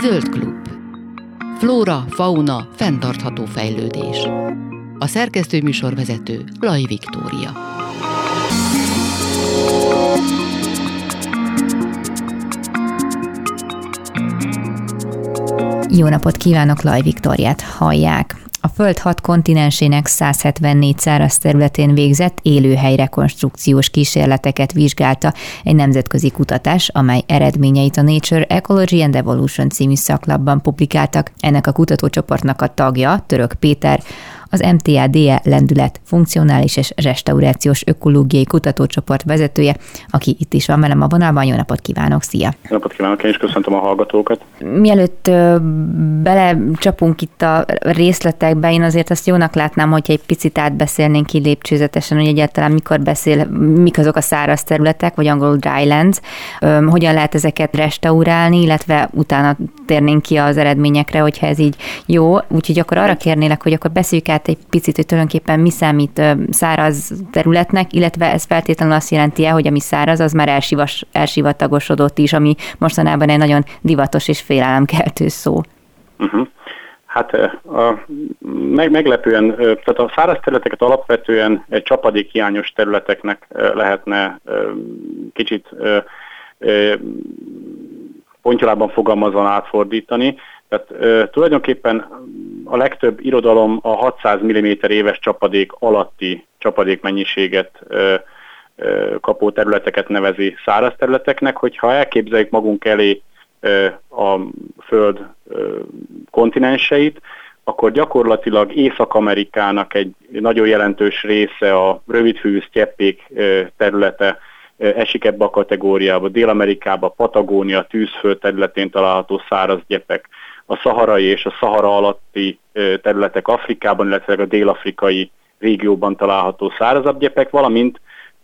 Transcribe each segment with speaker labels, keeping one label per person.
Speaker 1: Zöld klub. Flóra, fauna, fenntartható fejlődés. A szerkesztő műsorvezető Laj Viktória.
Speaker 2: Jó napot kívánok, Laj Viktóriát hallják. A Föld hat kontinensének 174 száraz területén végzett élőhelyrekonstrukciós kísérleteket vizsgálta egy nemzetközi kutatás, amely eredményeit a Nature Ecology and Evolution című szaklapban publikáltak. Ennek a kutatócsoportnak a tagja, Török Péter, az MTADE lendület funkcionális és restaurációs ökológiai kutatócsoport vezetője, aki itt is van velem a vonalban. Jó napot kívánok, szia!
Speaker 3: Jó napot kívánok, én is köszöntöm a hallgatókat.
Speaker 2: Mielőtt belecsapunk itt a részletekbe, én azért azt jónak látnám, hogyha egy picit átbeszélnénk ki lépcsőzetesen, hogy egyáltalán mikor beszél, mik azok a száraz területek, vagy angolul drylands, hogyan lehet ezeket restaurálni, illetve utána térnénk ki az eredményekre, hogyha ez így jó. Úgyhogy akkor arra kérnélek, hogy akkor beszéljük át egy picit, hogy tulajdonképpen mi számít száraz területnek, illetve ez feltétlenül azt jelenti -e, hogy ami száraz, az már elsivas, elsivatagosodott is, ami mostanában egy nagyon divatos és félelemkeltő szó.
Speaker 3: Uh-huh. Hát a, meg, meglepően, tehát a száraz területeket alapvetően csapadékhiányos területeknek lehetne kicsit pontyolában fogalmazva átfordítani. Tehát e, tulajdonképpen a legtöbb irodalom a 600 mm éves csapadék alatti csapadékmennyiséget e, e, kapó területeket nevezi száraz területeknek, hogyha elképzeljük magunk elé e, a Föld e, kontinenseit, akkor gyakorlatilag Észak-Amerikának egy nagyon jelentős része a rövidfű sztyeppék területe esik ebbe a kategóriába. Dél-Amerikába, Patagónia, tűzföld területén található száraz gyepek, a szaharai és a szahara alatti területek Afrikában, illetve a dél-afrikai régióban található szárazabb gyepek, valamint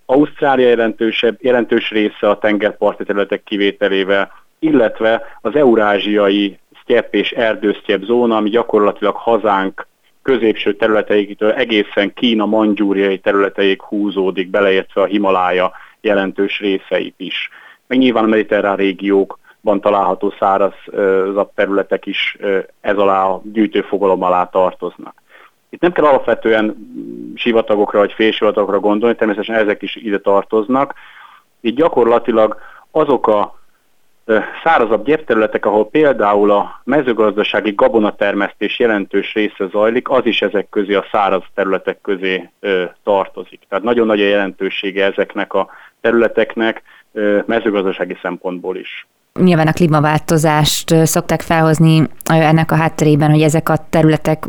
Speaker 3: Ausztrália jelentősebb, jelentős része a tengerparti területek kivételével, illetve az eurázsiai sztyepp és erdősztyepp zóna, ami gyakorlatilag hazánk középső területeitől egészen Kína mangyúriai területeig húzódik, beleértve a Himalája jelentős részeit is. Meg nyilván a mediterrán régiókban található szárazabb területek is ez alá a gyűjtőfogalom alá tartoznak. Itt nem kell alapvetően sivatagokra vagy félsivatagokra gondolni, természetesen ezek is ide tartoznak. Itt gyakorlatilag azok a szárazabb gyepterületek, ahol például a mezőgazdasági gabonatermesztés jelentős része zajlik, az is ezek közé, a száraz területek közé tartozik. Tehát nagyon nagy a jelentősége ezeknek a területeknek mezőgazdasági szempontból is.
Speaker 2: Nyilván a klímaváltozást szokták felhozni ennek a hátterében, hogy ezek a területek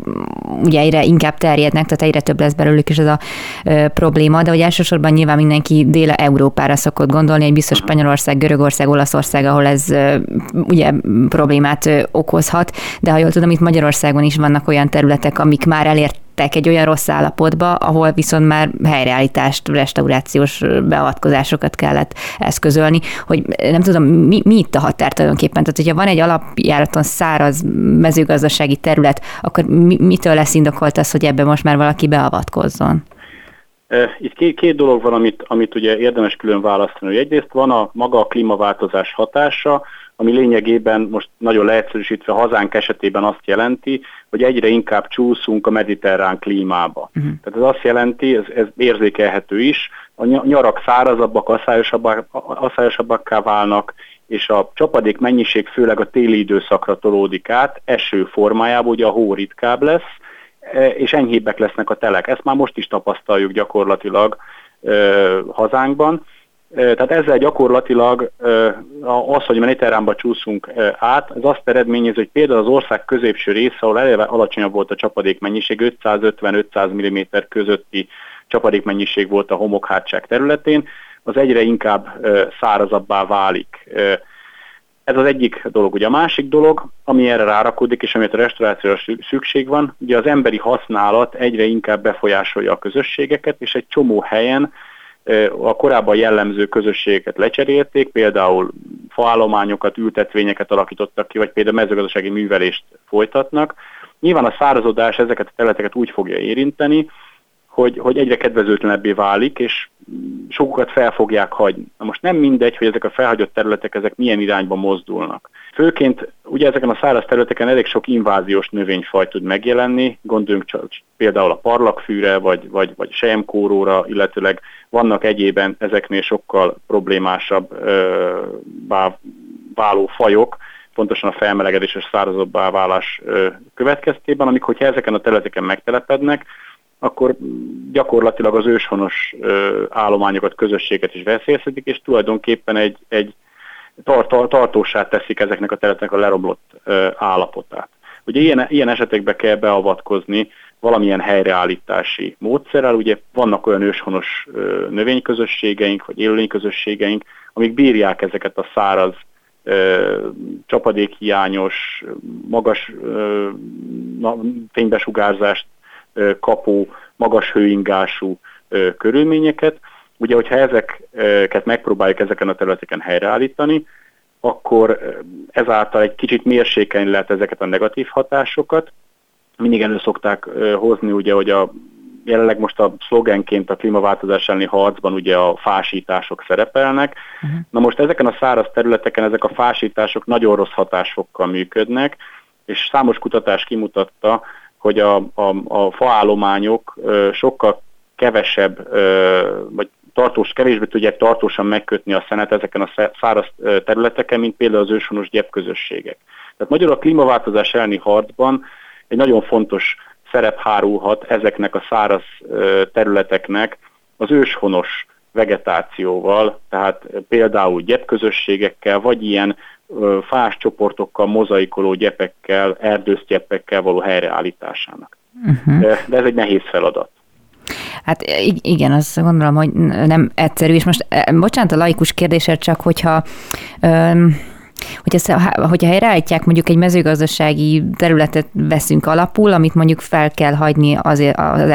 Speaker 2: ugye egyre inkább terjednek, tehát egyre több lesz belőlük is ez a ö, probléma, de hogy elsősorban nyilván mindenki Dél-Európára szokott gondolni, egy biztos Spanyolország, Görögország, Olaszország, ahol ez ö, ugye problémát ö, okozhat, de ha jól tudom, itt Magyarországon is vannak olyan területek, amik már elért egy olyan rossz állapotba, ahol viszont már helyreállítást, restaurációs beavatkozásokat kellett eszközölni, hogy nem tudom, mi, mi itt a határ tulajdonképpen? Tehát, hogyha van egy alapjáraton száraz mezőgazdasági terület, akkor mi, mitől lesz indokolt az, hogy ebbe most már valaki beavatkozzon?
Speaker 3: Itt két, két dolog van, amit, amit ugye érdemes külön választani. Egyrészt van a maga a klímaváltozás hatása, ami lényegében most nagyon leegyszerűsítve hazánk esetében azt jelenti, hogy egyre inkább csúszunk a mediterrán klímába. Uh-huh. Tehát ez azt jelenti, ez, ez érzékelhető is, a nyarak szárazabbak, asszajosabbak, asszajosabbakká válnak, és a csapadék mennyiség főleg a téli időszakra tolódik át, eső formájában, ugye a hó ritkább lesz, e, és enyhébbek lesznek a telek. Ezt már most is tapasztaljuk gyakorlatilag ö, hazánkban. Tehát ezzel gyakorlatilag az, hogy mediterránba csúszunk át, ez azt eredményez, hogy például az ország középső része, ahol eleve alacsonyabb volt a csapadékmennyiség, 550-500 mm közötti csapadékmennyiség volt a homokhátság területén, az egyre inkább szárazabbá válik. Ez az egyik dolog. Ugye a másik dolog, ami erre rárakodik, és amit a restaurációra szükség van, ugye az emberi használat egyre inkább befolyásolja a közösségeket, és egy csomó helyen a korábban jellemző közösségeket lecserélték, például faállományokat, ültetvényeket alakítottak ki, vagy például mezőgazdasági művelést folytatnak. Nyilván a szárazodás ezeket a területeket úgy fogja érinteni, hogy, hogy egyre kedvezőtlenebbé válik, és sokukat fel fogják hagyni. Na most nem mindegy, hogy ezek a felhagyott területek ezek milyen irányba mozdulnak. Főként ugye ezeken a száraz területeken elég sok inváziós növényfaj tud megjelenni, gondoljunk csak például a parlagfűre, vagy, vagy, vagy sejemkóróra, illetőleg vannak egyében ezeknél sokkal problémásabb ö, váló fajok, pontosan a felmelegedés és szárazabbá válás következtében, amik, hogyha ezeken a területeken megtelepednek, akkor gyakorlatilag az őshonos állományokat, közösséget is veszélyeztetik, és tulajdonképpen egy, egy tart, tartósá teszik ezeknek a területeknek a leromlott állapotát. Ugye ilyen, ilyen esetekbe kell beavatkozni valamilyen helyreállítási módszerrel, ugye vannak olyan őshonos növényközösségeink, vagy élőlényközösségeink, amik bírják ezeket a száraz, csapadékhiányos, magas fénybesugárzást kapó, magas hőingású körülményeket. Ugye, hogyha ezeket megpróbáljuk ezeken a területeken helyreállítani, akkor ezáltal egy kicsit mérsékelni lehet ezeket a negatív hatásokat. Mindig elő szokták hozni, ugye, hogy a jelenleg most a szlogenként a klímaváltozás elleni harcban ugye a fásítások szerepelnek. Uh-huh. Na most ezeken a száraz területeken ezek a fásítások nagyon rossz hatásfokkal működnek, és számos kutatás kimutatta, hogy a, a, a faállományok sokkal kevesebb, vagy tartós, kevésbé tudják tartósan megkötni a szenet ezeken a száraz területeken, mint például az őshonos gyepközösségek. Tehát magyarul a klímaváltozás elleni harcban egy nagyon fontos szerep hárulhat ezeknek a száraz területeknek az őshonos vegetációval, tehát például gyepközösségekkel, vagy ilyen fás csoportokkal, mozaikoló gyepekkel, erdősztyepekkel való helyreállításának. Uh-huh. De, de ez egy nehéz feladat.
Speaker 2: Hát igen, azt gondolom, hogy nem egyszerű, és most bocsánat a laikus kérdésért, csak hogyha öm, Hogyha, hogyha helyreállítják mondjuk egy mezőgazdasági területet veszünk alapul, amit mondjuk fel kell hagyni azért az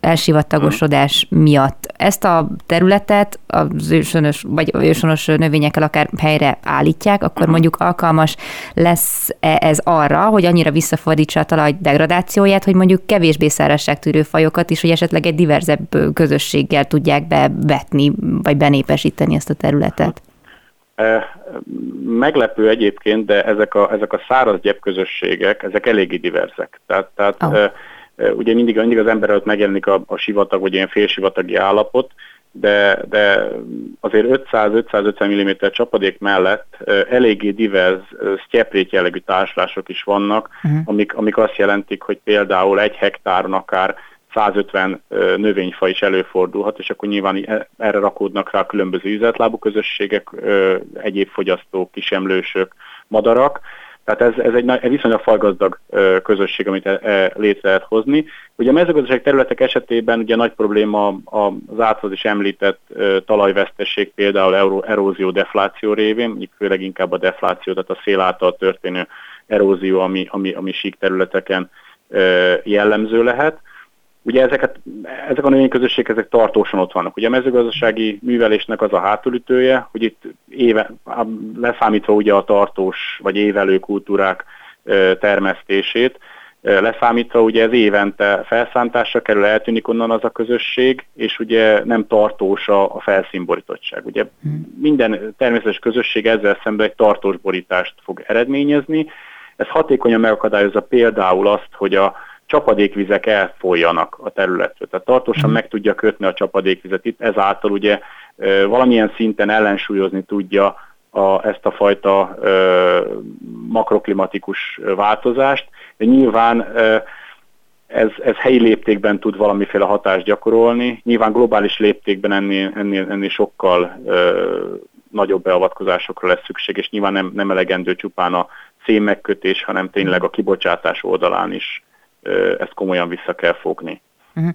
Speaker 2: elsivatagosodás miatt. Ezt a területet az ősönös, vagy ősönös növényekkel akár helyre állítják, akkor mondjuk alkalmas lesz ez arra, hogy annyira visszafordítsa a talaj degradációját, hogy mondjuk kevésbé szárazságtűrő fajokat is, hogy esetleg egy diverzebb közösséggel tudják bevetni, vagy benépesíteni ezt a területet.
Speaker 3: Meglepő egyébként, de ezek a, ezek a száraz gyepközösségek, ezek eléggé diverzek. Tehát, tehát oh. ugye mindig, mindig az ember előtt megjelenik a, a sivatag, vagy ilyen félsivatagi állapot, de, de azért 500-550 mm csapadék mellett eléggé divers sztyeprét jellegű társulások is vannak, uh-huh. amik, amik azt jelentik, hogy például egy hektáron akár 150 növényfaj is előfordulhat, és akkor nyilván erre rakódnak rá különböző üzletlábú közösségek, egyéb fogyasztók, kisemlősök, madarak. Tehát ez, ez egy, egy viszonylag falgazdag közösség, amit e, e, létre lehet hozni. Ugye a mezőgazdaság területek esetében ugye nagy probléma az általad is említett talajvesztesség, például erózió, defláció révén, főleg inkább a defláció, tehát a szél által történő erózió, ami, ami, ami sík területeken jellemző lehet. Ugye ezeket, ezek a növényközösségek ezek tartósan ott vannak. Ugye a mezőgazdasági művelésnek az a hátulütője, hogy itt éve, leszámítva ugye a tartós vagy évelő kultúrák termesztését, leszámítva ugye ez évente felszántásra kerül, eltűnik onnan az a közösség, és ugye nem tartós a, a felszínborítottság. Ugye hmm. minden természetes közösség ezzel szemben egy tartós borítást fog eredményezni. Ez hatékonyan megakadályozza például azt, hogy a csapadékvizek elfolyjanak a területről. Tehát tartósan mhm. meg tudja kötni a csapadékvizet itt, ezáltal ugye valamilyen szinten ellensúlyozni tudja a, ezt a fajta ö, makroklimatikus változást, de nyilván ö, ez, ez helyi léptékben tud valamiféle hatást gyakorolni, nyilván globális léptékben ennél, ennél, ennél sokkal ö, nagyobb beavatkozásokra lesz szükség, és nyilván nem, nem elegendő csupán a szén megkötés, hanem tényleg a kibocsátás oldalán is ezt komolyan vissza kell fogni.
Speaker 2: Uh-huh.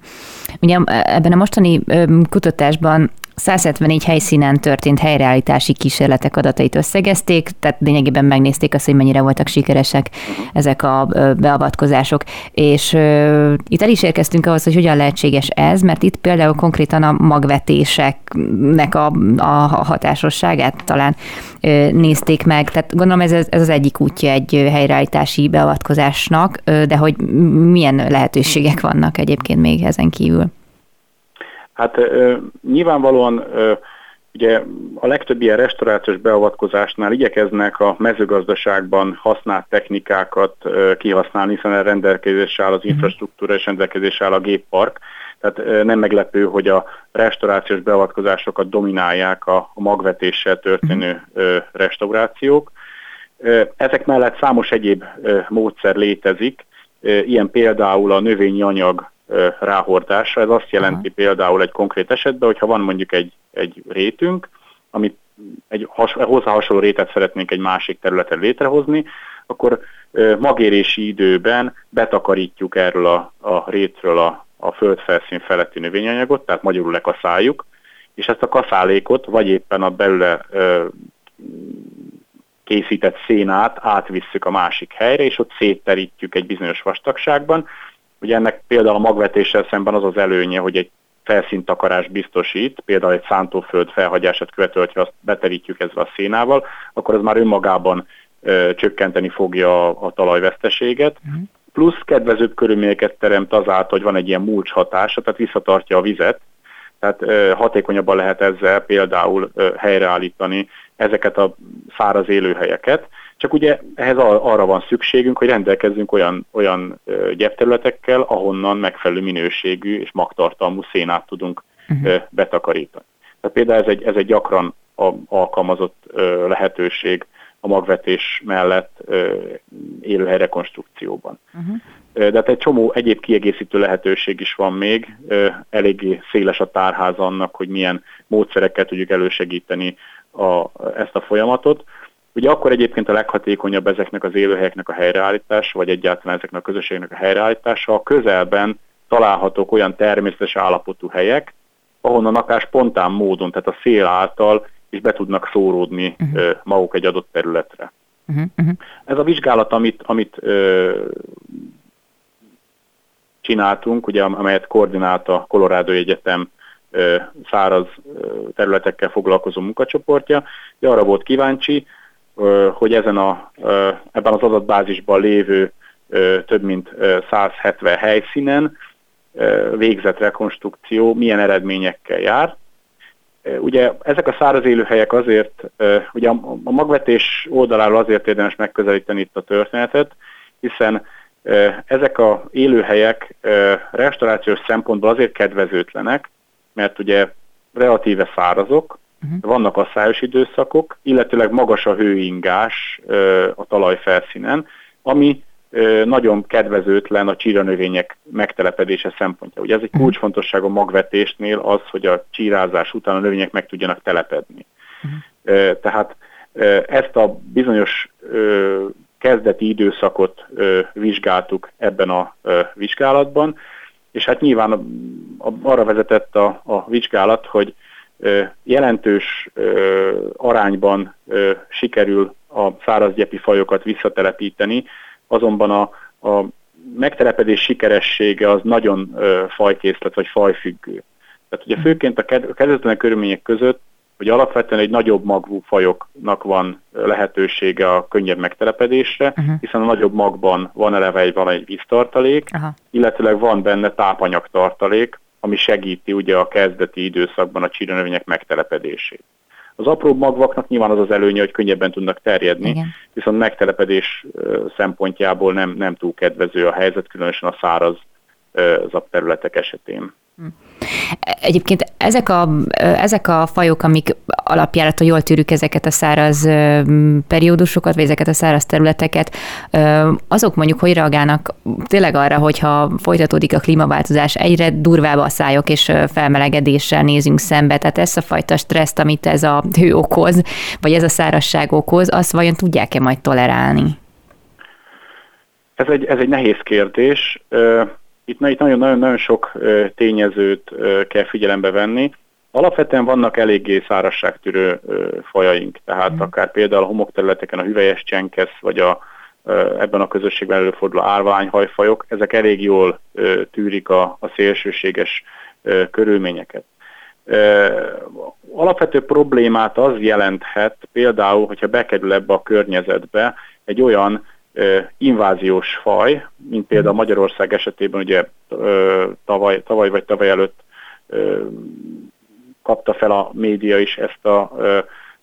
Speaker 2: Ugye ebben a mostani kutatásban 174 helyszínen történt helyreállítási kísérletek adatait összegezték, tehát lényegében megnézték azt, hogy mennyire voltak sikeresek ezek a beavatkozások. És uh, itt el is érkeztünk ahhoz, hogy hogyan lehetséges ez, mert itt például konkrétan a magvetéseknek a, a hatásosságát talán nézték meg. Tehát gondolom ez, ez az egyik útja egy helyreállítási beavatkozásnak, de hogy milyen lehetőségek vannak egyébként még ezen kívül?
Speaker 3: Hát nyilvánvalóan ugye a legtöbb ilyen restaurációs beavatkozásnál igyekeznek a mezőgazdaságban használt technikákat kihasználni, hiszen a rendelkezésre áll az mhm. infrastruktúra és rendelkezésre áll a géppark. Tehát nem meglepő, hogy a restaurációs beavatkozásokat dominálják a magvetéssel történő mhm. restaurációk. Ezek mellett számos egyéb módszer létezik, ilyen például a növényi anyag ráhordásra. Ez azt jelenti Aha. például egy konkrét esetben, hogyha van mondjuk egy, egy rétünk, amit egy has, hozzá hasonló rétet szeretnénk egy másik területen létrehozni, akkor magérési időben betakarítjuk erről a, a rétről a, a földfelszín feletti növényanyagot, tehát magyarul lekaszáljuk, és ezt a kaszálékot, vagy éppen a belőle ö, készített szénát átvisszük a másik helyre, és ott szétterítjük egy bizonyos vastagságban, Ugye ennek például a magvetéssel szemben az az előnye, hogy egy felszíntakarás biztosít, például egy szántóföld felhagyását követően, ha azt beterítjük ezzel a szénával, akkor ez már önmagában ö, csökkenteni fogja a, a talajveszteséget. Uh-huh. Plusz kedvezőbb körülményeket teremt azáltal, hogy van egy ilyen mulcs hatása, tehát visszatartja a vizet, tehát ö, hatékonyabban lehet ezzel például ö, helyreállítani ezeket a száraz élőhelyeket, csak ugye ehhez arra van szükségünk, hogy rendelkezzünk olyan, olyan gyepterületekkel, ahonnan megfelelő minőségű és magtartalmú szénát tudunk uh-huh. betakarítani. Tehát például ez egy, ez egy gyakran alkalmazott lehetőség a magvetés mellett élőhely rekonstrukcióban. Uh-huh. De hát egy csomó egyéb kiegészítő lehetőség is van még, eléggé széles a tárház annak, hogy milyen módszerekkel tudjuk elősegíteni a, ezt a folyamatot. Ugye akkor egyébként a leghatékonyabb ezeknek az élőhelyeknek a helyreállítása, vagy egyáltalán ezeknek a közösségnek a helyreállítása a közelben találhatók olyan természetes állapotú helyek, ahonnan akár spontán módon, tehát a szél által is be tudnak szóródni uh-huh. maguk egy adott területre. Uh-huh. Uh-huh. Ez a vizsgálat, amit, amit ö, csináltunk, ugye, amelyet koordinált a Colorado Egyetem ö, száraz ö, területekkel foglalkozó munkacsoportja, de arra volt kíváncsi, hogy ezen a, ebben az adatbázisban lévő több mint 170 helyszínen végzett rekonstrukció milyen eredményekkel jár. Ugye ezek a száraz élőhelyek azért, ugye a magvetés oldaláról azért érdemes megközelíteni itt a történetet, hiszen ezek a élőhelyek restaurációs szempontból azért kedvezőtlenek, mert ugye relatíve szárazok, Uh-huh. Vannak a szájos időszakok, illetőleg magas a hőingás a talajfelszínen, ami nagyon kedvezőtlen a csíranövények megtelepedése szempontja. Ugye ez egy mhm. kulcsfontosságú magvetésnél az, hogy a csírázás után a növények meg tudjanak telepedni. Uh-huh. Tehát ezt a bizonyos kezdeti időszakot vizsgáltuk ebben a vizsgálatban, és hát nyilván arra vezetett a, a vizsgálat, hogy jelentős arányban sikerül a szárazgyepi fajokat visszatelepíteni, azonban a, a megtelepedés sikeressége az nagyon fajkészlet vagy fajfüggő. Tehát ugye főként a kedvezőtlen körülmények között, hogy alapvetően egy nagyobb magvú fajoknak van lehetősége a könnyebb megtelepedésre, uh-huh. hiszen a nagyobb magban van eleve egy, van egy víztartalék, uh-huh. illetőleg van benne tápanyagtartalék, ami segíti ugye a kezdeti időszakban a csíranövények megtelepedését. Az apró magvaknak nyilván az az előnye, hogy könnyebben tudnak terjedni, Igen. viszont megtelepedés szempontjából nem, nem túl kedvező a helyzet, különösen a száraz területek esetén. Hm.
Speaker 2: Egyébként ezek a, ezek a fajok, amik alapjára, ha jól tűrjük ezeket a száraz periódusokat, vagy ezeket a száraz területeket, azok mondjuk hogy reagálnak tényleg arra, hogyha folytatódik a klímaváltozás, egyre durvább a szájok és felmelegedéssel nézünk szembe, tehát ezt a fajta stresszt, amit ez a hő okoz, vagy ez a szárazság okoz, azt vajon tudják-e majd tolerálni?
Speaker 3: Ez egy, ez egy nehéz kérdés. Itt, itt nagyon-nagyon sok tényezőt kell figyelembe venni. Alapvetően vannak eléggé szárazságtűrő fajaink, tehát mm. akár például a homokterületeken a hüvelyes csenkesz, vagy a, ebben a közösségben előforduló árványhajfajok, ezek elég jól tűrik a, a szélsőséges körülményeket. Alapvető problémát az jelenthet például, hogyha bekerül ebbe a környezetbe egy olyan inváziós faj, mint például mhm. Magyarország esetében ugye tavaly, tavaly vagy tavaly előtt kapta fel a média is ezt a,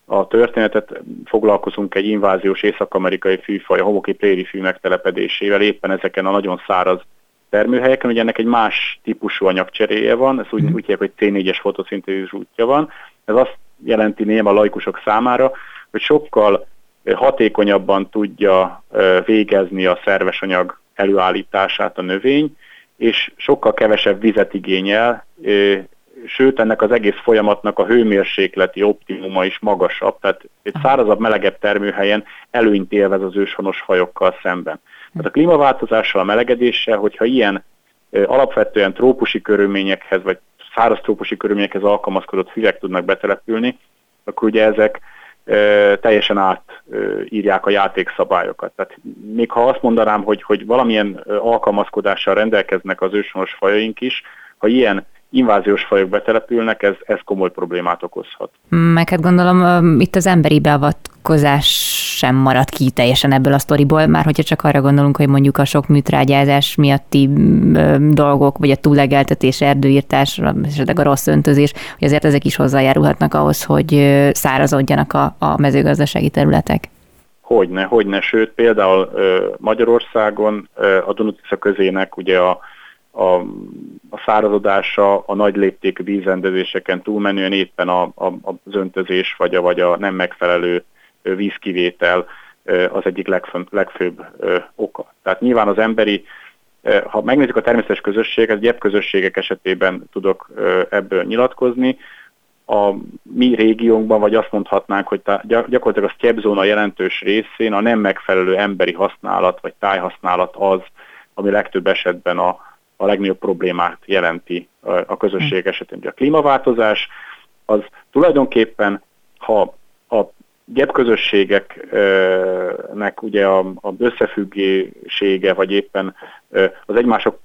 Speaker 3: a történetet. Foglalkozunk egy inváziós észak-amerikai fűfaj, a homoki préri fű megtelepedésével, éppen ezeken a nagyon száraz termőhelyeken, ugye ennek egy más típusú anyagcseréje van, ez úgy, mm. úgy hívják, hogy C4-es fotoszintézis útja van. Ez azt jelenti néma laikusok számára, hogy sokkal hatékonyabban tudja végezni a szerves anyag előállítását a növény, és sokkal kevesebb vizet igényel, sőt ennek az egész folyamatnak a hőmérsékleti optimuma is magasabb, tehát egy szárazabb, melegebb termőhelyen előnyt élvez az őshonos fajokkal szemben. Tehát a klímaváltozással, a melegedéssel, hogyha ilyen alapvetően trópusi körülményekhez, vagy száraz trópusi körülményekhez alkalmazkodott füvek tudnak betelepülni, akkor ugye ezek teljesen átírják a játékszabályokat. Tehát még ha azt mondanám, hogy, hogy valamilyen alkalmazkodással rendelkeznek az őshonos fajaink is, ha ilyen inváziós fajok betelepülnek, ez, ez komoly problémát okozhat.
Speaker 2: Meg hát gondolom itt az emberi beavatkozás sem marad ki teljesen ebből a sztoriból, már hogyha csak arra gondolunk, hogy mondjuk a sok műtrágyázás miatti dolgok, vagy a túlegeltetés, erdőírtás, esetleg a rossz öntözés, hogy azért ezek is hozzájárulhatnak ahhoz, hogy szárazodjanak a, a mezőgazdasági területek.
Speaker 3: Hogyne, hogyne, sőt például Magyarországon a Dunatisza közének ugye a a, a szárazodása, a nagy léptékű vízrendezéseken túlmenően éppen a, a, az öntözés vagy a, vagy a nem megfelelő vízkivétel az egyik legfönt, legfőbb oka. Tehát nyilván az emberi, ha megnézzük a természetes közösséget, gyep közösségek esetében tudok ebből nyilatkozni, a mi régiónkban, vagy azt mondhatnánk, hogy gyakorlatilag a sztyepzóna jelentős részén a nem megfelelő emberi használat, vagy tájhasználat az, ami legtöbb esetben a, a legnagyobb problémát jelenti a közösség esetén. A klímaváltozás az tulajdonképpen, ha a gyepközösségeknek ugye a, összefüggésége, vagy éppen az egymások,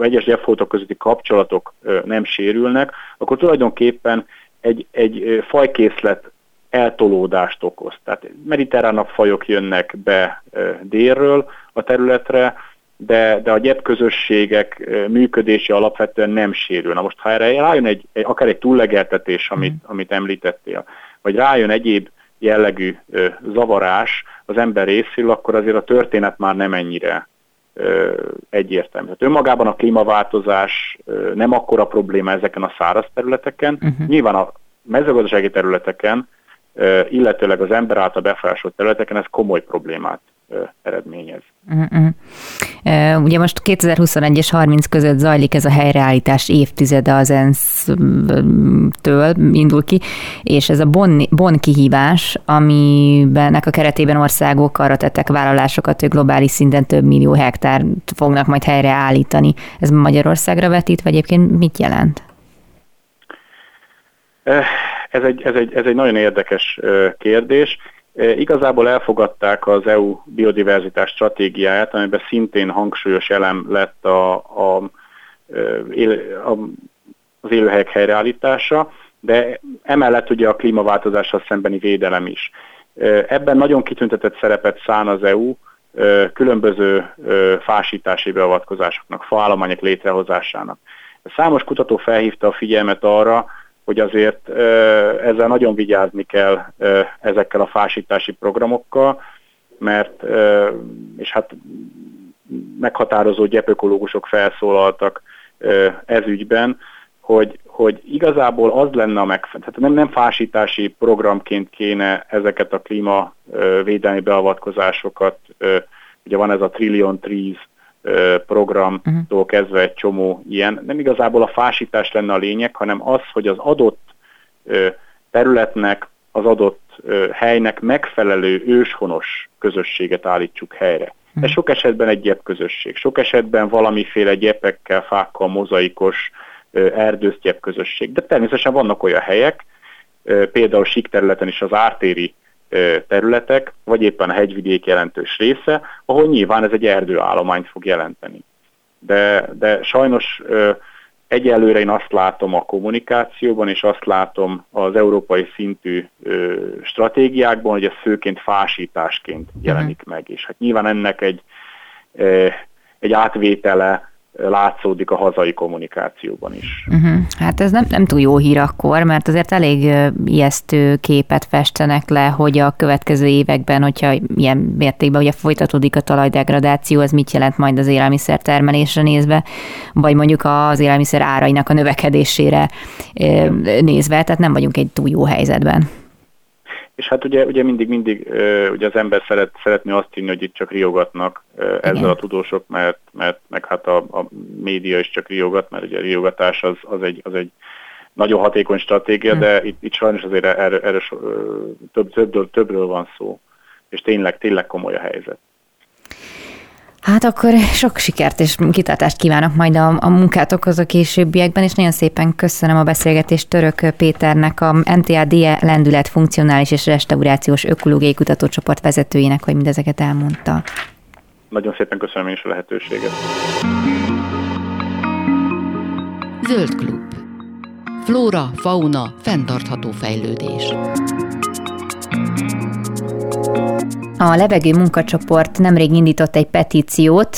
Speaker 3: egyes gyepfoltok közötti kapcsolatok nem sérülnek, akkor tulajdonképpen egy, egy fajkészlet eltolódást okoz. Tehát mediterránabb fajok jönnek be délről a területre, de, de a gyepközösségek működése alapvetően nem sérül. Na most, ha erre rájön egy, egy akár egy túllegeltetés, amit, mm. amit említettél, vagy rájön egyéb jellegű zavarás az ember részéről, akkor azért a történet már nem ennyire egyértelmű. Tehát önmagában a klímaváltozás nem akkora probléma ezeken a száraz területeken. Uh-huh. Nyilván a mezőgazdasági területeken, illetőleg az ember által befolyásolt területeken ez komoly problémát eredményez.
Speaker 2: Uh-uh. Ugye most 2021 és 30 között zajlik ez a helyreállítás évtizede az ENSZ-től indul ki, és ez a Bonn, Bonn kihívás, amiben a keretében országok arra tettek vállalásokat, hogy globális szinten több millió hektár fognak majd helyreállítani. Ez Magyarországra vetít, vagy egyébként mit jelent?
Speaker 3: Ez egy, ez egy, ez egy nagyon érdekes kérdés. Igazából elfogadták az EU biodiverzitás stratégiáját, amiben szintén hangsúlyos elem lett a, a, a, az élőhelyek helyreállítása, de emellett ugye a klímaváltozással szembeni védelem is. Ebben nagyon kitüntetett szerepet szán az EU különböző fásítási beavatkozásoknak, faállományok létrehozásának. Számos kutató felhívta a figyelmet arra, hogy azért ezzel nagyon vigyázni kell ezekkel a fásítási programokkal, mert, és hát meghatározó gyepökológusok felszólaltak ez ügyben, hogy, hogy igazából az lenne a megfelelő, tehát nem, nem fásítási programként kéne ezeket a klímavédelmi beavatkozásokat, ugye van ez a Trillion Trees programtól uh-huh. kezdve egy csomó ilyen. Nem igazából a fásítás lenne a lényeg, hanem az, hogy az adott területnek, az adott helynek megfelelő őshonos közösséget állítsuk helyre. Ez sok esetben egy gyep közösség, sok esetben valamiféle gyepekkel, fákkal, mozaikos erdősztyebb közösség. De természetesen vannak olyan helyek, például sík területen is az ártéri területek, vagy éppen a hegyvidék jelentős része, ahol nyilván ez egy erdőállományt fog jelenteni. De, de sajnos egyelőre én azt látom a kommunikációban, és azt látom az európai szintű stratégiákban, hogy ez főként fásításként jelenik meg. És hát nyilván ennek egy, egy átvétele látszódik a hazai kommunikációban is.
Speaker 2: Uh-huh. Hát ez nem, nem túl jó hír akkor, mert azért elég ijesztő képet festenek le, hogy a következő években, hogyha ilyen mértékben ugye folytatódik a talajdegradáció, az mit jelent majd az élelmiszer termelésre nézve, vagy mondjuk az élelmiszer árainak a növekedésére nézve, tehát nem vagyunk egy túl jó helyzetben.
Speaker 3: És hát ugye, ugye mindig, mindig ugye az ember szeret, szeretné azt hinni, hogy itt csak riogatnak ezzel Igen. a tudósok, mert, mert meg hát a, a média is csak riogat, mert ugye a riogatás az, az, egy, az egy nagyon hatékony stratégia, hmm. de itt, itt sajnos azért erre, erre több, többről, többről van szó, és tényleg, tényleg komoly a helyzet.
Speaker 2: Hát akkor sok sikert és kitartást kívánok majd a, a munkátokhoz a későbbiekben, és nagyon szépen köszönöm a beszélgetést Török Péternek, a MTADE lendület funkcionális és restaurációs ökológiai kutatócsoport vezetőjének, hogy mindezeket elmondta.
Speaker 3: Nagyon szépen köszönöm én is a lehetőséget.
Speaker 1: Zöld klub. Flóra, fauna, fenntartható fejlődés.
Speaker 2: A levegő munkacsoport nemrég indított egy petíciót,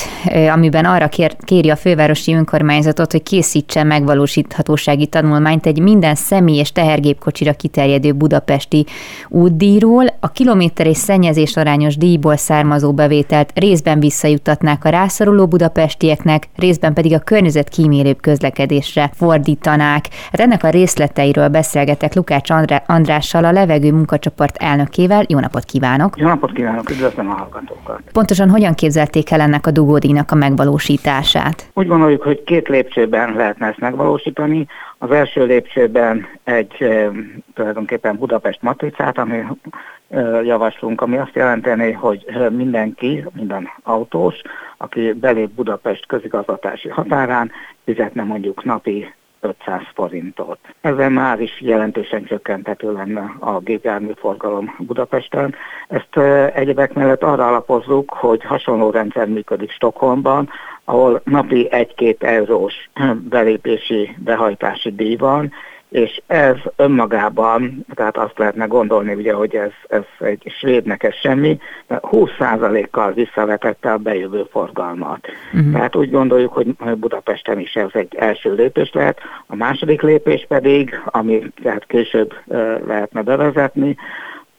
Speaker 2: amiben arra kér, kéri a fővárosi önkormányzatot, hogy készítse megvalósíthatósági tanulmányt egy minden személy és tehergépkocsira kiterjedő budapesti útdíjról. A kilométer és szennyezés arányos díjból származó bevételt részben visszajutatnák a rászoruló budapestieknek, részben pedig a környezet kímélőbb közlekedésre fordítanák. Hát ennek a részleteiről beszélgetek Lukács Andrással, a levegő munkacsoport elnökével. Jó napot kívánok!
Speaker 4: Jó napot kívánok! Kívánok, üdvözlöm a hallgatókat.
Speaker 2: Pontosan hogyan képzelték el ennek a dugódíjnak a megvalósítását?
Speaker 4: Úgy gondoljuk, hogy két lépcsőben lehetne ezt megvalósítani. Az első lépcsőben egy tulajdonképpen Budapest matricát, ami javaslunk, ami azt jelenteni, hogy mindenki, minden autós, aki belép Budapest közigazgatási határán, fizetne mondjuk napi 500 forintot. Ezzel már is jelentősen csökkenthető lenne a gépjármű forgalom Budapesten. Ezt egyebek mellett arra alapozzuk, hogy hasonló rendszer működik Stockholmban, ahol napi 1-2 eurós belépési, behajtási díj van, és ez önmagában, tehát azt lehetne gondolni, ugye, hogy ez, ez egy svédnek ez semmi, 20%-kal visszavetette a bejövő forgalmat. Uh-huh. Tehát úgy gondoljuk, hogy Budapesten is ez egy első lépés lehet. A második lépés pedig, ami tehát később lehetne bevezetni,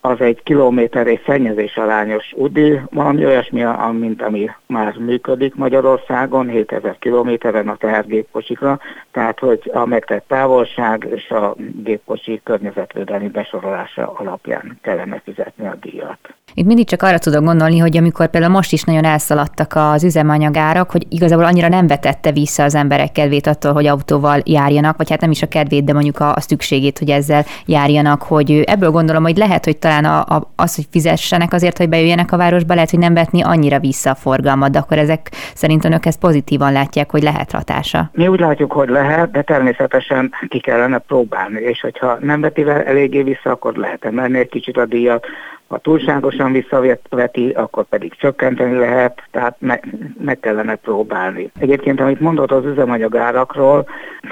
Speaker 4: az egy kilométer és szennyezés arányos UDI, valami olyasmi, mint ami már működik Magyarországon, 7000 kilométeren a tehergépkocsikra, tehát hogy a megtett távolság és a gépkocsi környezetvédelmi besorolása alapján kellene fizetni a díjat.
Speaker 2: Itt mindig csak arra tudok gondolni, hogy amikor például most is nagyon elszaladtak az üzemanyagárak, hogy igazából annyira nem vetette vissza az emberek kedvét attól, hogy autóval járjanak, vagy hát nem is a kedvét, de mondjuk a, a szükségét, hogy ezzel járjanak, hogy ebből gondolom, hogy lehet, hogy talán a, a, az, hogy fizessenek azért, hogy bejöjjenek a városba, lehet, hogy nem vetni annyira vissza a forgalmat, de akkor ezek szerint önök ezt pozitívan látják, hogy lehet hatása.
Speaker 4: Mi úgy látjuk, hogy lehet, de természetesen ki kellene próbálni, és hogyha nem veti eléggé vissza, akkor lehet emelni egy kicsit a díjat, ha túlságosan visszaveti, akkor pedig csökkenteni lehet, tehát meg, meg kellene próbálni. Egyébként, amit mondott az üzemanyagárakról,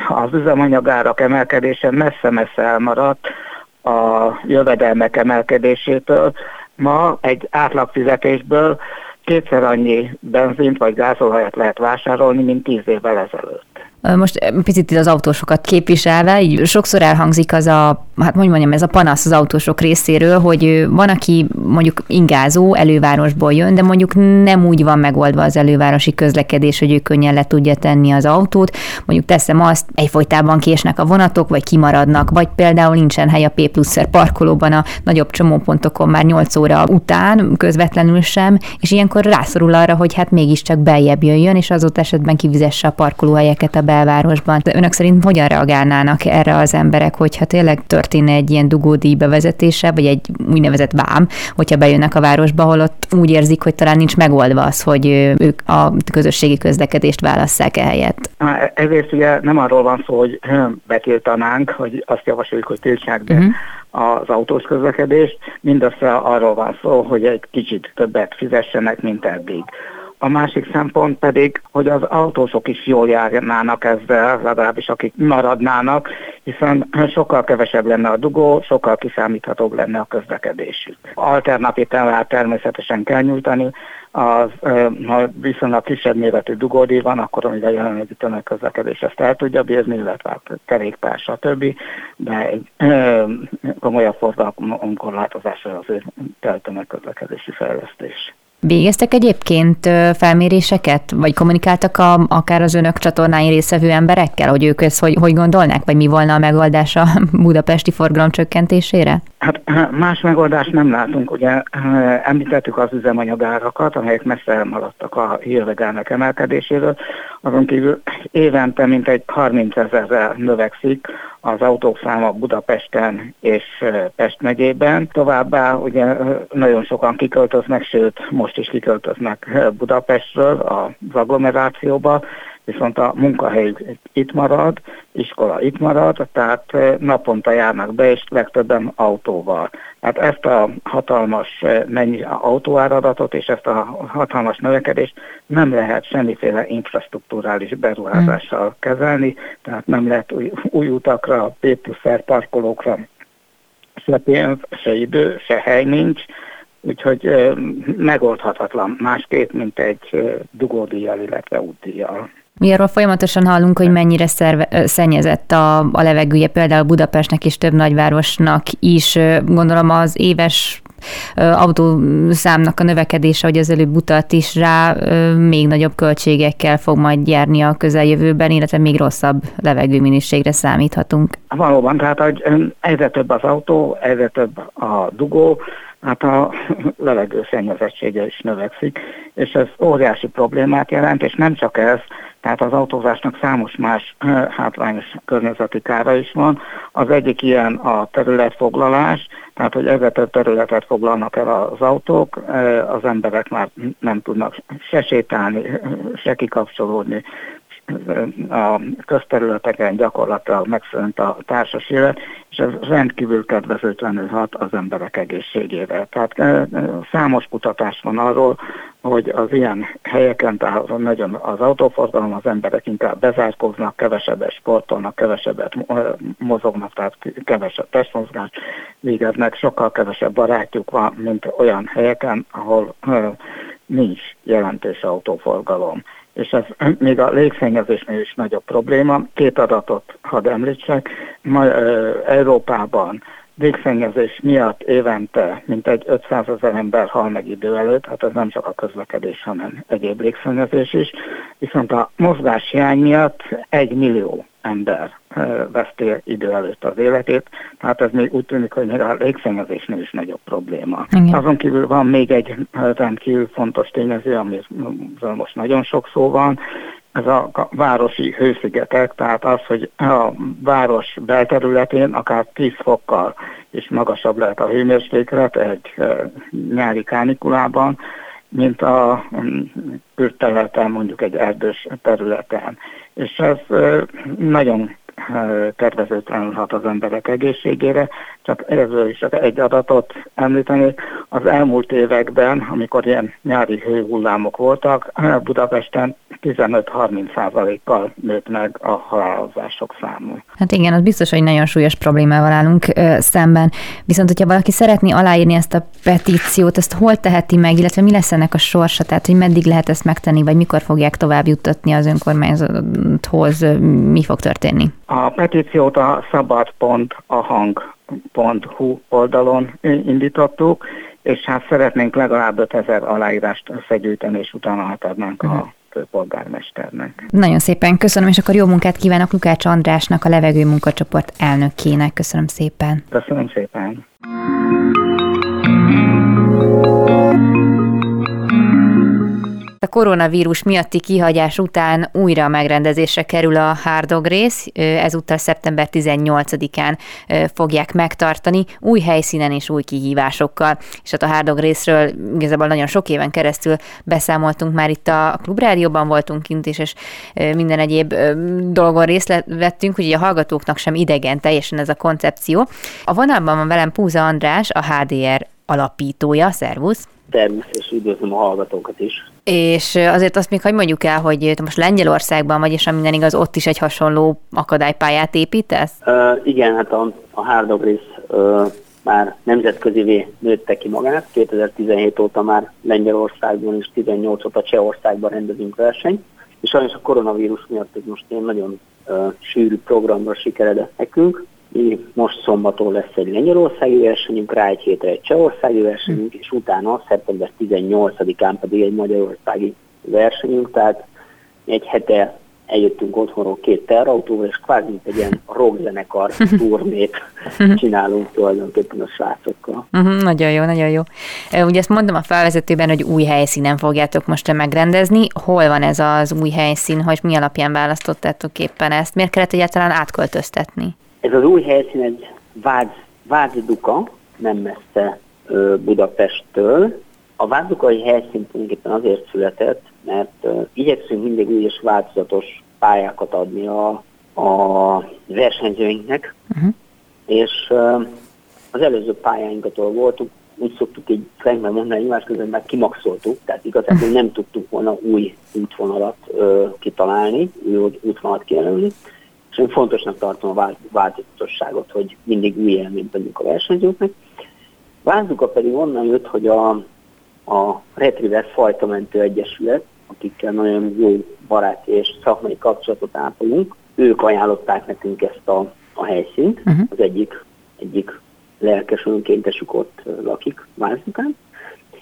Speaker 4: az üzemanyagárak emelkedése messze-messze elmaradt a jövedelmek emelkedésétől. Ma egy átlagfizetésből kétszer annyi benzint vagy gázolajat lehet vásárolni, mint tíz évvel ezelőtt.
Speaker 2: Most picit az autósokat képviselve, így sokszor elhangzik az a, hát hogy mondjam, ez a panasz az autósok részéről, hogy van, aki mondjuk ingázó, elővárosból jön, de mondjuk nem úgy van megoldva az elővárosi közlekedés, hogy ő könnyen le tudja tenni az autót. Mondjuk teszem azt, egyfolytában késnek a vonatok, vagy kimaradnak, vagy például nincsen hely a P pluszer parkolóban a nagyobb csomópontokon már 8 óra után, közvetlenül sem, és ilyenkor rászorul arra, hogy hát mégiscsak beljebb jöjjön, és azóta esetben kivizesse a parkolóhelyeket a be belvárosban. De önök szerint hogyan reagálnának erre az emberek, hogyha tényleg történne egy ilyen dugódíj bevezetése, vagy egy úgynevezett vám, hogyha bejönnek a városba, ahol ott úgy érzik, hogy talán nincs megoldva az, hogy ők a közösségi közlekedést válasszák ehelyett.
Speaker 4: Ezért ugye nem arról van szó, hogy betiltanánk, hogy azt javasoljuk, hogy tiltsák be uh-huh az autós közlekedést, mindössze arról van szó, hogy egy kicsit többet fizessenek, mint eddig. A másik szempont pedig, hogy az autósok is jól járnának ezzel, legalábbis akik maradnának, hiszen sokkal kevesebb lenne a dugó, sokkal kiszámíthatóbb lenne a közlekedésük. Alternatívát természetesen kell nyújtani, az, ha viszonylag kisebb méretű dugódíj van, akkor amivel jelenlegi tömegközlekedés ezt el tudja bírni, illetve hát kerékpár, stb. De egy komolyabb forgalomkorlátozásra azért kell tömegközlekedési fejlesztés.
Speaker 2: Végeztek egyébként felméréseket, vagy kommunikáltak a, akár az önök csatornáin részvevő emberekkel, hogy ők ezt hogy, hogy gondolnák, vagy mi volna a megoldás a budapesti forgalom csökkentésére?
Speaker 4: Hát más megoldást nem látunk. Ugye említettük az üzemanyagárakat, amelyek messze elmaradtak a hírvegának emelkedéséről. Azon kívül évente mintegy 30 ezerrel növekszik az autók száma Budapesten és Pest megyében. Továbbá ugye nagyon sokan kiköltöznek, sőt most is kiköltöznek Budapestről az agglomerációba, viszont a munkahely itt marad, iskola itt marad, tehát naponta járnak be, és legtöbben autóval. Hát ezt a hatalmas mennyi autóáradatot és ezt a hatalmas növekedést nem lehet semmiféle infrastruktúrális beruházással kezelni, tehát nem lehet új, új utakra, P parkolókra se pénz, se idő, se hely nincs, úgyhogy megoldhatatlan másképp, mint egy dugódíjjal, illetve útdíjjal.
Speaker 2: Mi arról folyamatosan hallunk, hogy mennyire szerve, szennyezett a, a levegője, például Budapestnek és több nagyvárosnak is. Gondolom az éves autószámnak a növekedése, hogy az előbb utalt is rá, még nagyobb költségekkel fog majd járni a közeljövőben, illetve még rosszabb levegőminőségre számíthatunk.
Speaker 4: Valóban, tehát hogy egyre több az autó, egyre több a dugó, hát a levegő szennyezettsége is növekszik, és ez óriási problémát jelent, és nem csak ez, tehát az autózásnak számos más hátrányos környezeti kára is van. Az egyik ilyen a területfoglalás, tehát hogy egyre több területet foglalnak el az autók, az emberek már nem tudnak se sétálni, se kikapcsolódni, a közterületeken gyakorlatilag megszűnt a társas élet, és ez rendkívül kedvezőtlenül hat az emberek egészségére. Tehát számos kutatás van arról, hogy az ilyen helyeken, tehát nagyon az autóforgalom, az emberek inkább bezárkoznak, kevesebbet sportolnak, kevesebbet mozognak, tehát kevesebb testmozgást végeznek, sokkal kevesebb barátjuk van, mint olyan helyeken, ahol nincs jelentős autóforgalom és ez még a légszennyezésnél is nagyobb probléma. Két adatot hadd említsek. Ma Európában légszennyezés miatt évente mintegy 500 ezer ember hal meg idő előtt, hát ez nem csak a közlekedés, hanem egyéb légszennyezés is, viszont a mozgás hiány miatt egy millió ember veszti idő előtt az életét, tehát ez még úgy tűnik, hogy még a légszennyezésnél is nagyobb probléma. Igen. Azon kívül van még egy rendkívül fontos tényező, amiről most nagyon sok szó van, ez a városi hőszigetek, tehát az, hogy a város belterületén akár 10 fokkal is magasabb lehet a hőmérséklet egy nyári kánikulában, mint a külterületen, mondjuk egy erdős területen. És ez nagyon tervezőtlenül hat az emberek egészségére. Csak erről is egy adatot említeni. Az elmúlt években, amikor ilyen nyári hőhullámok voltak, Budapesten 15-30 százalékkal nőtt meg a halálozások száma.
Speaker 2: Hát igen, az biztos, hogy nagyon súlyos problémával állunk ö, szemben. Viszont, hogyha valaki szeretné aláírni ezt a petíciót, ezt hol teheti meg, illetve mi lesz ennek a sorsa, tehát hogy meddig lehet ezt megtenni, vagy mikor fogják tovább juttatni az önkormányzathoz, mi fog történni?
Speaker 4: A petíciót a szabad.ahang.hu oldalon indítottuk, és hát szeretnénk legalább 5000 aláírást összegyűjteni, és utána átadnánk uh-huh. a mhm. főpolgármesternek.
Speaker 2: Nagyon szépen köszönöm, és akkor jó munkát kívánok Lukács Andrásnak, a levegő munkacsoport elnökének. Köszönöm szépen.
Speaker 4: Köszönöm szépen.
Speaker 2: A koronavírus miatti kihagyás után újra megrendezésre kerül a Hárdog rész, ezúttal szeptember 18-án fogják megtartani, új helyszínen és új kihívásokkal. És hát a Hárdog részről igazából nagyon sok éven keresztül beszámoltunk már itt a Klubrádióban voltunk kint is, és minden egyéb dolgon részt vettünk, hogy a hallgatóknak sem idegen teljesen ez a koncepció. A vonalban van velem Púza András, a HDR alapítója. Szervusz!
Speaker 5: Természetesen üdvözlöm a hallgatókat is.
Speaker 2: És azért azt még hogy mondjuk el, hogy most Lengyelországban vagy, és minden igaz, ott is egy hasonló akadálypályát építesz?
Speaker 5: Uh, igen, hát a, a Hardogris uh, már nemzetközivé nőtte ki magát. 2017 óta már Lengyelországban és 18 óta Csehországban rendezünk versenyt. És sajnos a koronavírus miatt ez most egy nagyon uh, sűrű programra sikeredett nekünk most szombaton lesz egy Lengyelországi versenyünk, rá egy hétre egy Csehországi versenyünk, és utána szeptember 18-án pedig egy Magyarországi versenyünk, tehát egy hete eljöttünk otthonról két terautóval, és kvázi egy ilyen rockzenekar turnét csinálunk tulajdonképpen a srácokkal.
Speaker 2: Uh-huh, nagyon jó, nagyon jó. Ugye ezt mondtam a felvezetőben, hogy új helyszínen fogjátok most megrendezni. Hol van ez az új helyszín, hogy mi alapján választottátok éppen ezt? Miért kellett egyáltalán átköltöztetni?
Speaker 5: Ez az új helyszín egy Vád, Vádduka, nem messze Budapesttől. A Váddukai helyszín tulajdonképpen azért született, mert igyekszünk mindig új és változatos pályákat adni a, a versenyzőinknek, uh-huh. és az előző pályáinkat, ahol voltunk, úgy szoktuk így frankben mondani, egymás közben meg kimaxoltuk, tehát igazából nem tudtuk volna új útvonalat uh, kitalálni, új útvonalat kijelölni, és én fontosnak tartom a változatosságot, hogy mindig új élményt adjunk a versenyzőknek. Vázduka pedig onnan jött, hogy a, a Retriever Fajtamentő Egyesület, akikkel nagyon jó baráti és szakmai kapcsolatot ápolunk, ők ajánlották nekünk ezt a, a helyszínt, uh-huh. az egyik, egyik lelkes önkéntesük ott lakik Vázdukán.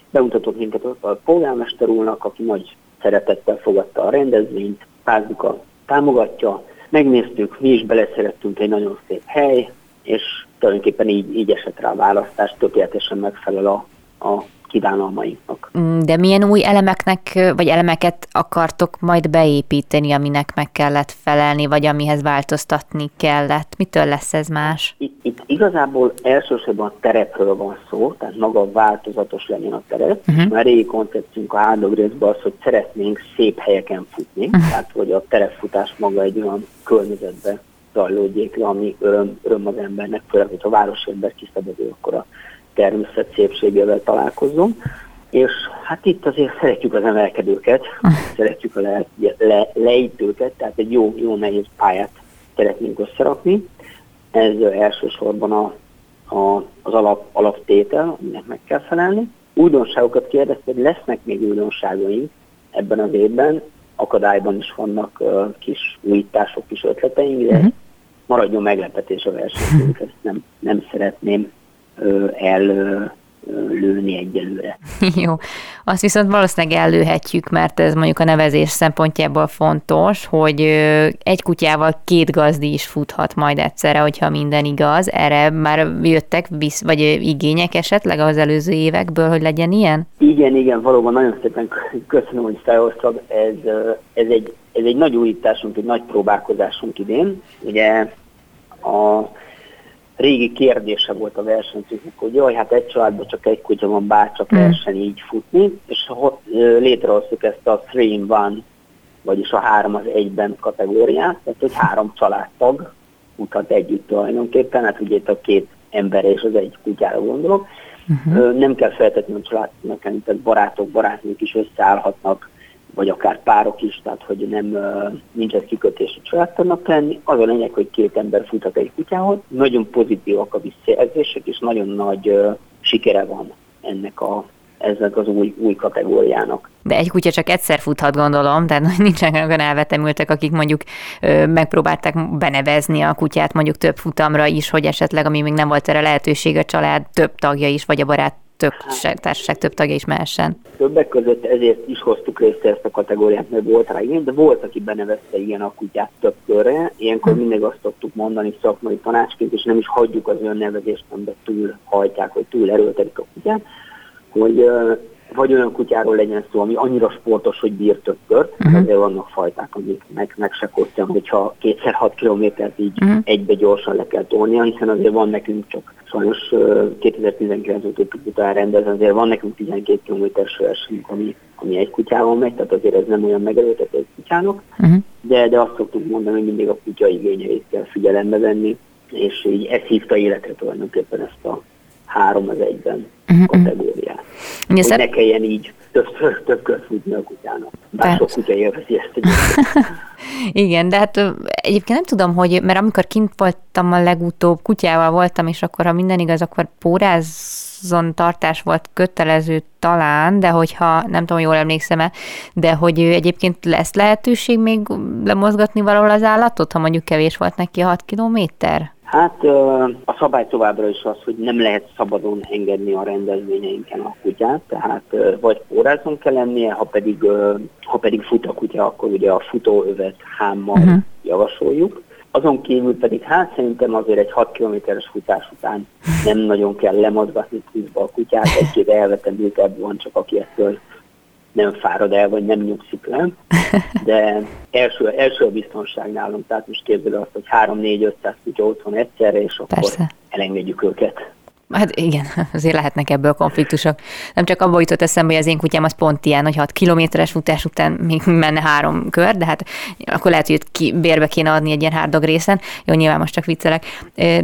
Speaker 5: Bemutatott minket a polgármester úrnak, aki nagy szeretettel fogadta a rendezvényt, Vázduka támogatja, Megnéztük, mi is beleszerettünk egy nagyon szép hely, és tulajdonképpen így, így esett rá a választás, tökéletesen megfelel a, a kívánalmainknak.
Speaker 2: Mm, de milyen új elemeknek, vagy elemeket akartok majd beépíteni, aminek meg kellett felelni, vagy amihez változtatni kellett? Mitől lesz ez más?
Speaker 5: Itt, itt igazából elsősorban a terepről van szó, tehát maga változatos legyen a terep. Uh-huh. Már régi koncepciónk a hárdogrészben az, hogy szeretnénk szép helyeken futni, uh-huh. tehát hogy a terepfutás maga egy olyan környezetbe zajlódjék le, ami öröm, öröm az embernek, főleg, hogy a városi ember kiszabadul, akkor a természet szépségével találkozom. És hát itt azért szeretjük az emelkedőket, szeretjük a le, le, leítőket, tehát egy jó, jó nehéz pályát szeretnénk összerakni. Ez elsősorban a, a, az alap, alaptétel, aminek meg kell felelni. Újdonságokat kérdezte, hogy lesznek még újdonságaink ebben az évben, akadályban is vannak uh, kis újítások, kis ötleteink, de uh-huh. maradjon meglepetés a versenyünk, ezt nem, nem szeretném ellőni egyelőre.
Speaker 2: Jó, azt viszont valószínűleg ellőhetjük, mert ez mondjuk a nevezés szempontjából fontos, hogy egy kutyával két gazdi is futhat majd egyszerre, hogyha minden igaz. Erre már jöttek visz, vagy igények esetleg az előző évekből, hogy legyen ilyen?
Speaker 5: Igen, igen, valóban nagyon szépen köszönöm, hogy felhoztad. Ez, ez, egy, ez egy nagy újításunk, egy nagy próbálkozásunk idén. Ugye a régi kérdése volt a versenyzőknek, hogy jaj, hát egy családban csak egy kutya van, bár csak mm. verseny így futni, és létrehoztuk ezt a 3 in one, vagyis a három az egyben kategóriát, tehát hogy három családtag mutat együtt tulajdonképpen, hát ugye itt a két ember és az egy kutyára gondolok. Uh-huh. Nem kell feltétlenül a családnak, tehát barátok, barátnők is összeállhatnak vagy akár párok is, tehát hogy nem nincs ez kikötés a családtagnak lenni. Az a lényeg, hogy két ember futhat egy kutyához. Nagyon pozitívak a visszajelzések, és nagyon nagy sikere van ennek a ezek az új, új kategóriának.
Speaker 2: De egy kutya csak egyszer futhat, gondolom, tehát nincsenek olyan elvetemültek, akik mondjuk ö, megpróbálták benevezni a kutyát mondjuk több futamra is, hogy esetleg, ami még nem volt erre lehetőség, a család több tagja is, vagy a barát több társaság több tagja is mehessen.
Speaker 5: Többek között ezért is hoztuk részt ezt a kategóriát, mert volt rá igen, de volt, aki benevezte ilyen a kutyát több körre. Ilyenkor hm. mindig azt tudtuk mondani szakmai tanácsként, és nem is hagyjuk az önnevezést, amiben túl hajtják, hogy túl erőltetik a kutyát, hogy vagy olyan kutyáról legyen szó, ami annyira sportos, hogy bír több kört, uh-huh. azért vannak fajták, amik meg, meg se kosztjan, hogyha kétszer 6 kilométert így uh-huh. egybe gyorsan le kell tolnia, hiszen azért van nekünk csak sajnos 2019 óta tudtuk elrendezni, azért van nekünk 12 kilométeres versenyünk, ami, ami egy kutyával megy, tehát azért ez nem olyan megerőltető egy kutyának, uh-huh. de, de azt szoktuk mondani, hogy mindig a kutya igényeit kell figyelembe venni, és így ez hívta életre tulajdonképpen ezt a három az egyben uh-huh. kategóriát. Ugye hogy ne kelljen így több kört futni a kutyának. Bár sok kutya élvezi ezt.
Speaker 2: Igen, de hát egyébként nem tudom, hogy, mert amikor kint voltam a legutóbb, kutyával voltam, és akkor ha minden igaz, akkor pórázzon tartás volt kötelező talán, de hogyha, nem tudom, jól emlékszem-e, de hogy egyébként lesz lehetőség még lemozgatni valahol az állatot, ha mondjuk kevés volt neki a 6 kilométer?
Speaker 5: Hát a szabály továbbra is az, hogy nem lehet szabadon engedni a rendezvényeinken a kutyát, tehát vagy pórázon kell lennie, ha pedig, ha pedig fut a kutya, akkor ugye a futóövet hámmal uh-huh. javasoljuk. Azon kívül pedig hát szerintem azért egy 6 kilométeres futás után nem nagyon kell lemozgatni tűzbe a kutyát, egy-két elvetendőkebb van csak, aki ettől nem fárad el, vagy nem nyugszik le, de első, első a biztonság nálunk, tehát most képzeld azt, hogy 3-4-500 kutya otthon egyszerre, és akkor Persze. elengedjük őket.
Speaker 2: Hát igen, azért lehetnek ebből konfliktusok. Nem csak abból jutott eszembe, hogy az én kutyám az pont ilyen, hogy 6 kilométeres futás után még menne három kör, de hát akkor lehet, hogy ki, bérbe kéne adni egy ilyen hárdog részen. Jó, nyilván most csak viccelek.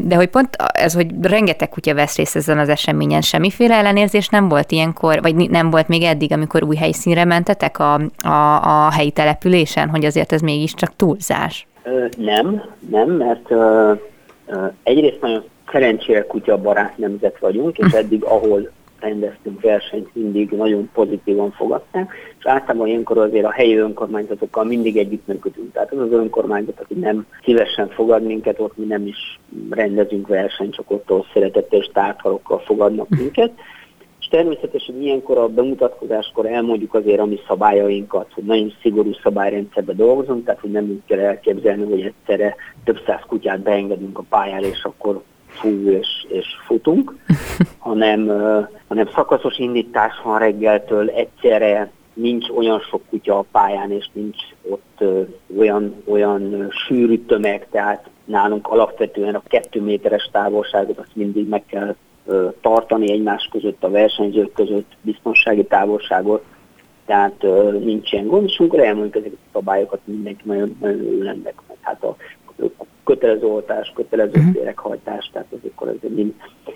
Speaker 2: De hogy pont ez, hogy rengeteg kutya vesz részt ezen az eseményen, semmiféle ellenérzés nem volt ilyenkor, vagy nem volt még eddig, amikor új helyszínre mentetek a, a, a helyi településen, hogy azért ez mégiscsak túlzás?
Speaker 5: Nem, nem, mert egyrészt nagyon szerencsére kutyabarát nemzet vagyunk, és eddig, ahol rendeztünk versenyt, mindig nagyon pozitívan fogadták, és általában ilyenkor azért a helyi önkormányzatokkal mindig együttműködünk. Tehát az az önkormányzat, aki nem szívesen fogad minket, ott mi nem is rendezünk versenyt, csak ott ahol szeretettel és tártharokkal fogadnak minket. És természetesen ilyenkor a bemutatkozáskor elmondjuk azért a mi szabályainkat, hogy nagyon szigorú szabályrendszerben dolgozunk, tehát hogy nem úgy kell elképzelni, hogy egyszerre több száz kutyát beengedünk a pályára, és akkor fú és, és futunk, hanem, hanem szakaszos indítás van reggeltől, egyszerre nincs olyan sok kutya a pályán, és nincs ott olyan, olyan sűrű tömeg, tehát nálunk alapvetően a kettő méteres távolságot azt mindig meg kell tartani egymás között, a versenyzők között, biztonsági távolságot, tehát nincs ilyen gond, és amikor elmondjuk ezeket a szabályokat, mindenki nagyon, nagyon ennek. Hát a kötelező oltás, kötelező uh-huh. féreghajtás, tehát akkor ez mind,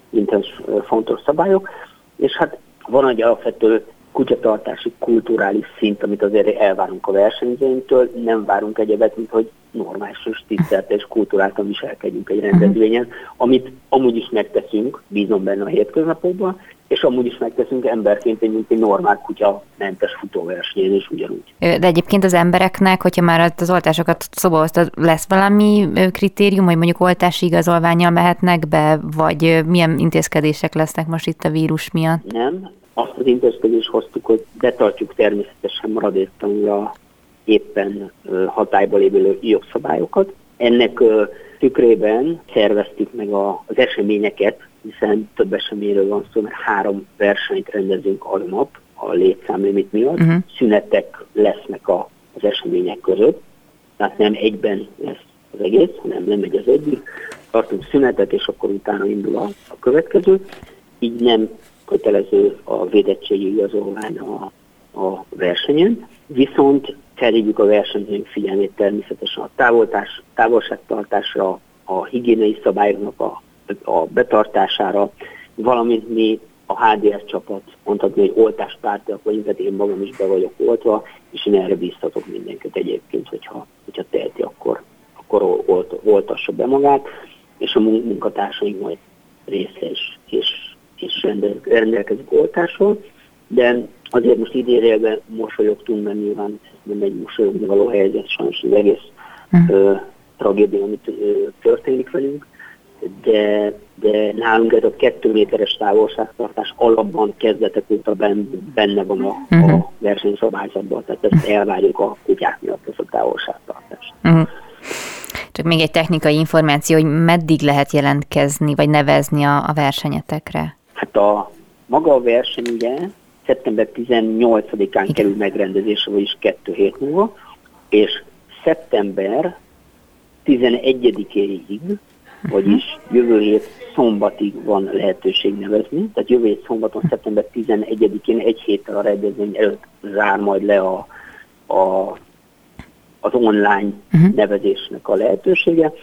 Speaker 5: mind fontos szabályok. És hát van egy alapvető kutyatartási kulturális szint, amit azért elvárunk a versenyzőinktől, nem várunk egyebet, mint hogy normális és tisztelt és kultúráltan viselkedjünk egy rendezvényen, amit amúgy is megteszünk, bízom benne a hétköznapokban, és amúgy is megteszünk emberként, mint egy normál kutya mentes futóversenyen is ugyanúgy.
Speaker 2: De egyébként az embereknek, hogyha már az oltásokat szóba hoztad, lesz valami kritérium, hogy mondjuk oltási igazolványjal mehetnek be, vagy milyen intézkedések lesznek most itt a vírus miatt?
Speaker 5: Nem, azt az intézkedést hoztuk, hogy betartjuk természetesen maradéktalanul a éppen hatályba lévő jogszabályokat. Ennek tükrében szerveztük meg az eseményeket, hiszen több eseményről van szó, mert három versenyt rendezünk aznap a létszámlimit miatt. Uh-huh. Szünetek lesznek a, az események között, tehát nem egyben lesz az egész, hanem nem megy az egyik. Tartunk szünetet, és akkor utána indul a, a következő. Így nem kötelező a védettségi igazolvány a, a versenyen, viszont felhívjuk a versenyzőink figyelmét természetesen a távoltás, távolságtartásra, a higiéniai szabályoknak a, a betartására, valamint mi a HDR csapat mondhatni, hogy oltáspártiak vagyunk, tehát én magam is be vagyok oltva, és én erre bíztatok mindenkit egyébként, hogyha, hogyha teheti, akkor, akkor olt, oltassa be magát, és a munkatársaink majd része is, és, és rendelkezik oltásról, de azért most idézőjelben mosolyogtunk, mert nyilván nem egy mosolyogni való helyzet, sajnos az egész hm. ö, tragédia, amit ö, történik velünk, de, de nálunk ez a kettő méteres távolságtartás alapban kezdetek óta benne van a, uh-huh. a versenyszabályzatban, tehát ezt elvárjuk a kutyák miatt, ezt a távolságtartást. Uh-huh.
Speaker 2: Csak még egy technikai információ, hogy meddig lehet jelentkezni, vagy nevezni a, a versenyetekre?
Speaker 5: Hát a maga a verseny ugye szeptember 18-án kerül megrendezésre, vagyis kettő hét múlva, és szeptember 11-éig, vagyis jövő hét szombatig van lehetőség nevezni, tehát jövő hét szombaton, szeptember 11-én egy héttel a rendezvény előtt zár majd le a, a, az online uh-huh. nevezésnek a lehetősége.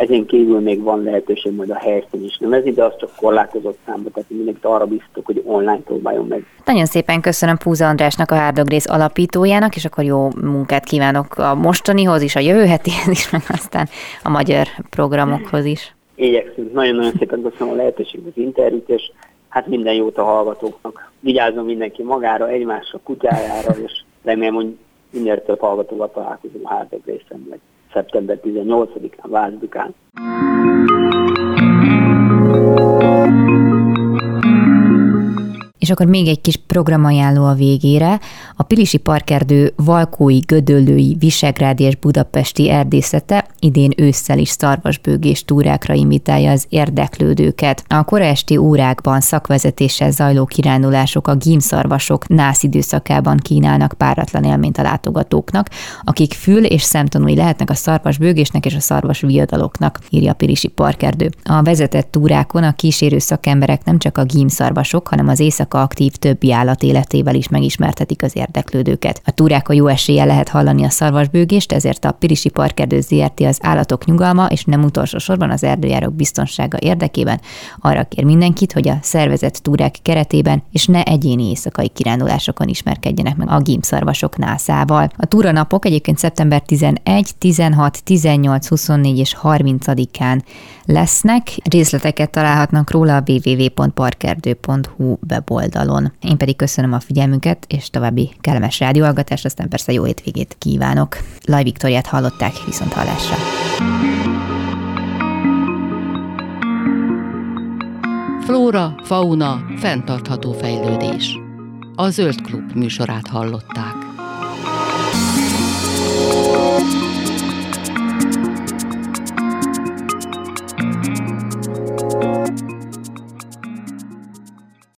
Speaker 5: Ezen kívül még van lehetőség majd a helyszín is nevezni, de az csak korlátozott számba, tehát mindenkit arra biztos, hogy online próbáljon meg.
Speaker 2: Nagyon szépen köszönöm Púza Andrásnak, a Hárdogrész alapítójának, és akkor jó munkát kívánok a mostanihoz is, a jövő hetihez is, meg aztán a magyar programokhoz is.
Speaker 5: Igyekszünk. Nagyon-nagyon szépen köszönöm a lehetőséget, az interjút, és hát minden jót a hallgatóknak. Vigyázzon mindenki magára, egymásra, kutyájára, és remélem, hogy minél több hallgatóval találkozunk a Hárdogrészem, meg szeptember 18-án, Vázdukán.
Speaker 2: És akkor még egy kis programajánló a végére. A Pilisi Parkerdő Valkói, Gödöllői, Visegrádi és Budapesti erdészete idén ősszel is szarvasbőgés túrákra invitálja az érdeklődőket. A kora esti órákban szakvezetéssel zajló kirándulások a gímszarvasok nász időszakában kínálnak páratlan élményt a látogatóknak, akik fül- és szemtanúi lehetnek a szarvasbőgésnek és a szarvas viadaloknak, írja a Pilisi Parkerdő. A vezetett túrákon a kísérő szakemberek nem csak a gímszarvasok, hanem az éjszaka aktív többi állat életével is megismertetik az érdeklődőket. A túrákon jó esélye lehet hallani a szarvasbőgést, ezért a Pirisi Parkerdő ZRT az állatok nyugalma és nem utolsó sorban az erdőjárok biztonsága érdekében arra kér mindenkit, hogy a szervezett túrák keretében és ne egyéni éjszakai kirándulásokon ismerkedjenek meg a gímszarvasok nászával. A túranapok egyébként szeptember 11, 16, 18, 24 és 30-án lesznek. Részleteket találhatnak róla a www.parkerdő.hu weboldalon. Én pedig köszönöm a figyelmüket, és további kellemes rádióhallgatást, aztán persze jó hétvégét kívánok. Laj Viktoriát hallották, viszont hallásra.
Speaker 1: Flóra, fauna, fenntartható fejlődés. A Zöld Klub műsorát hallották.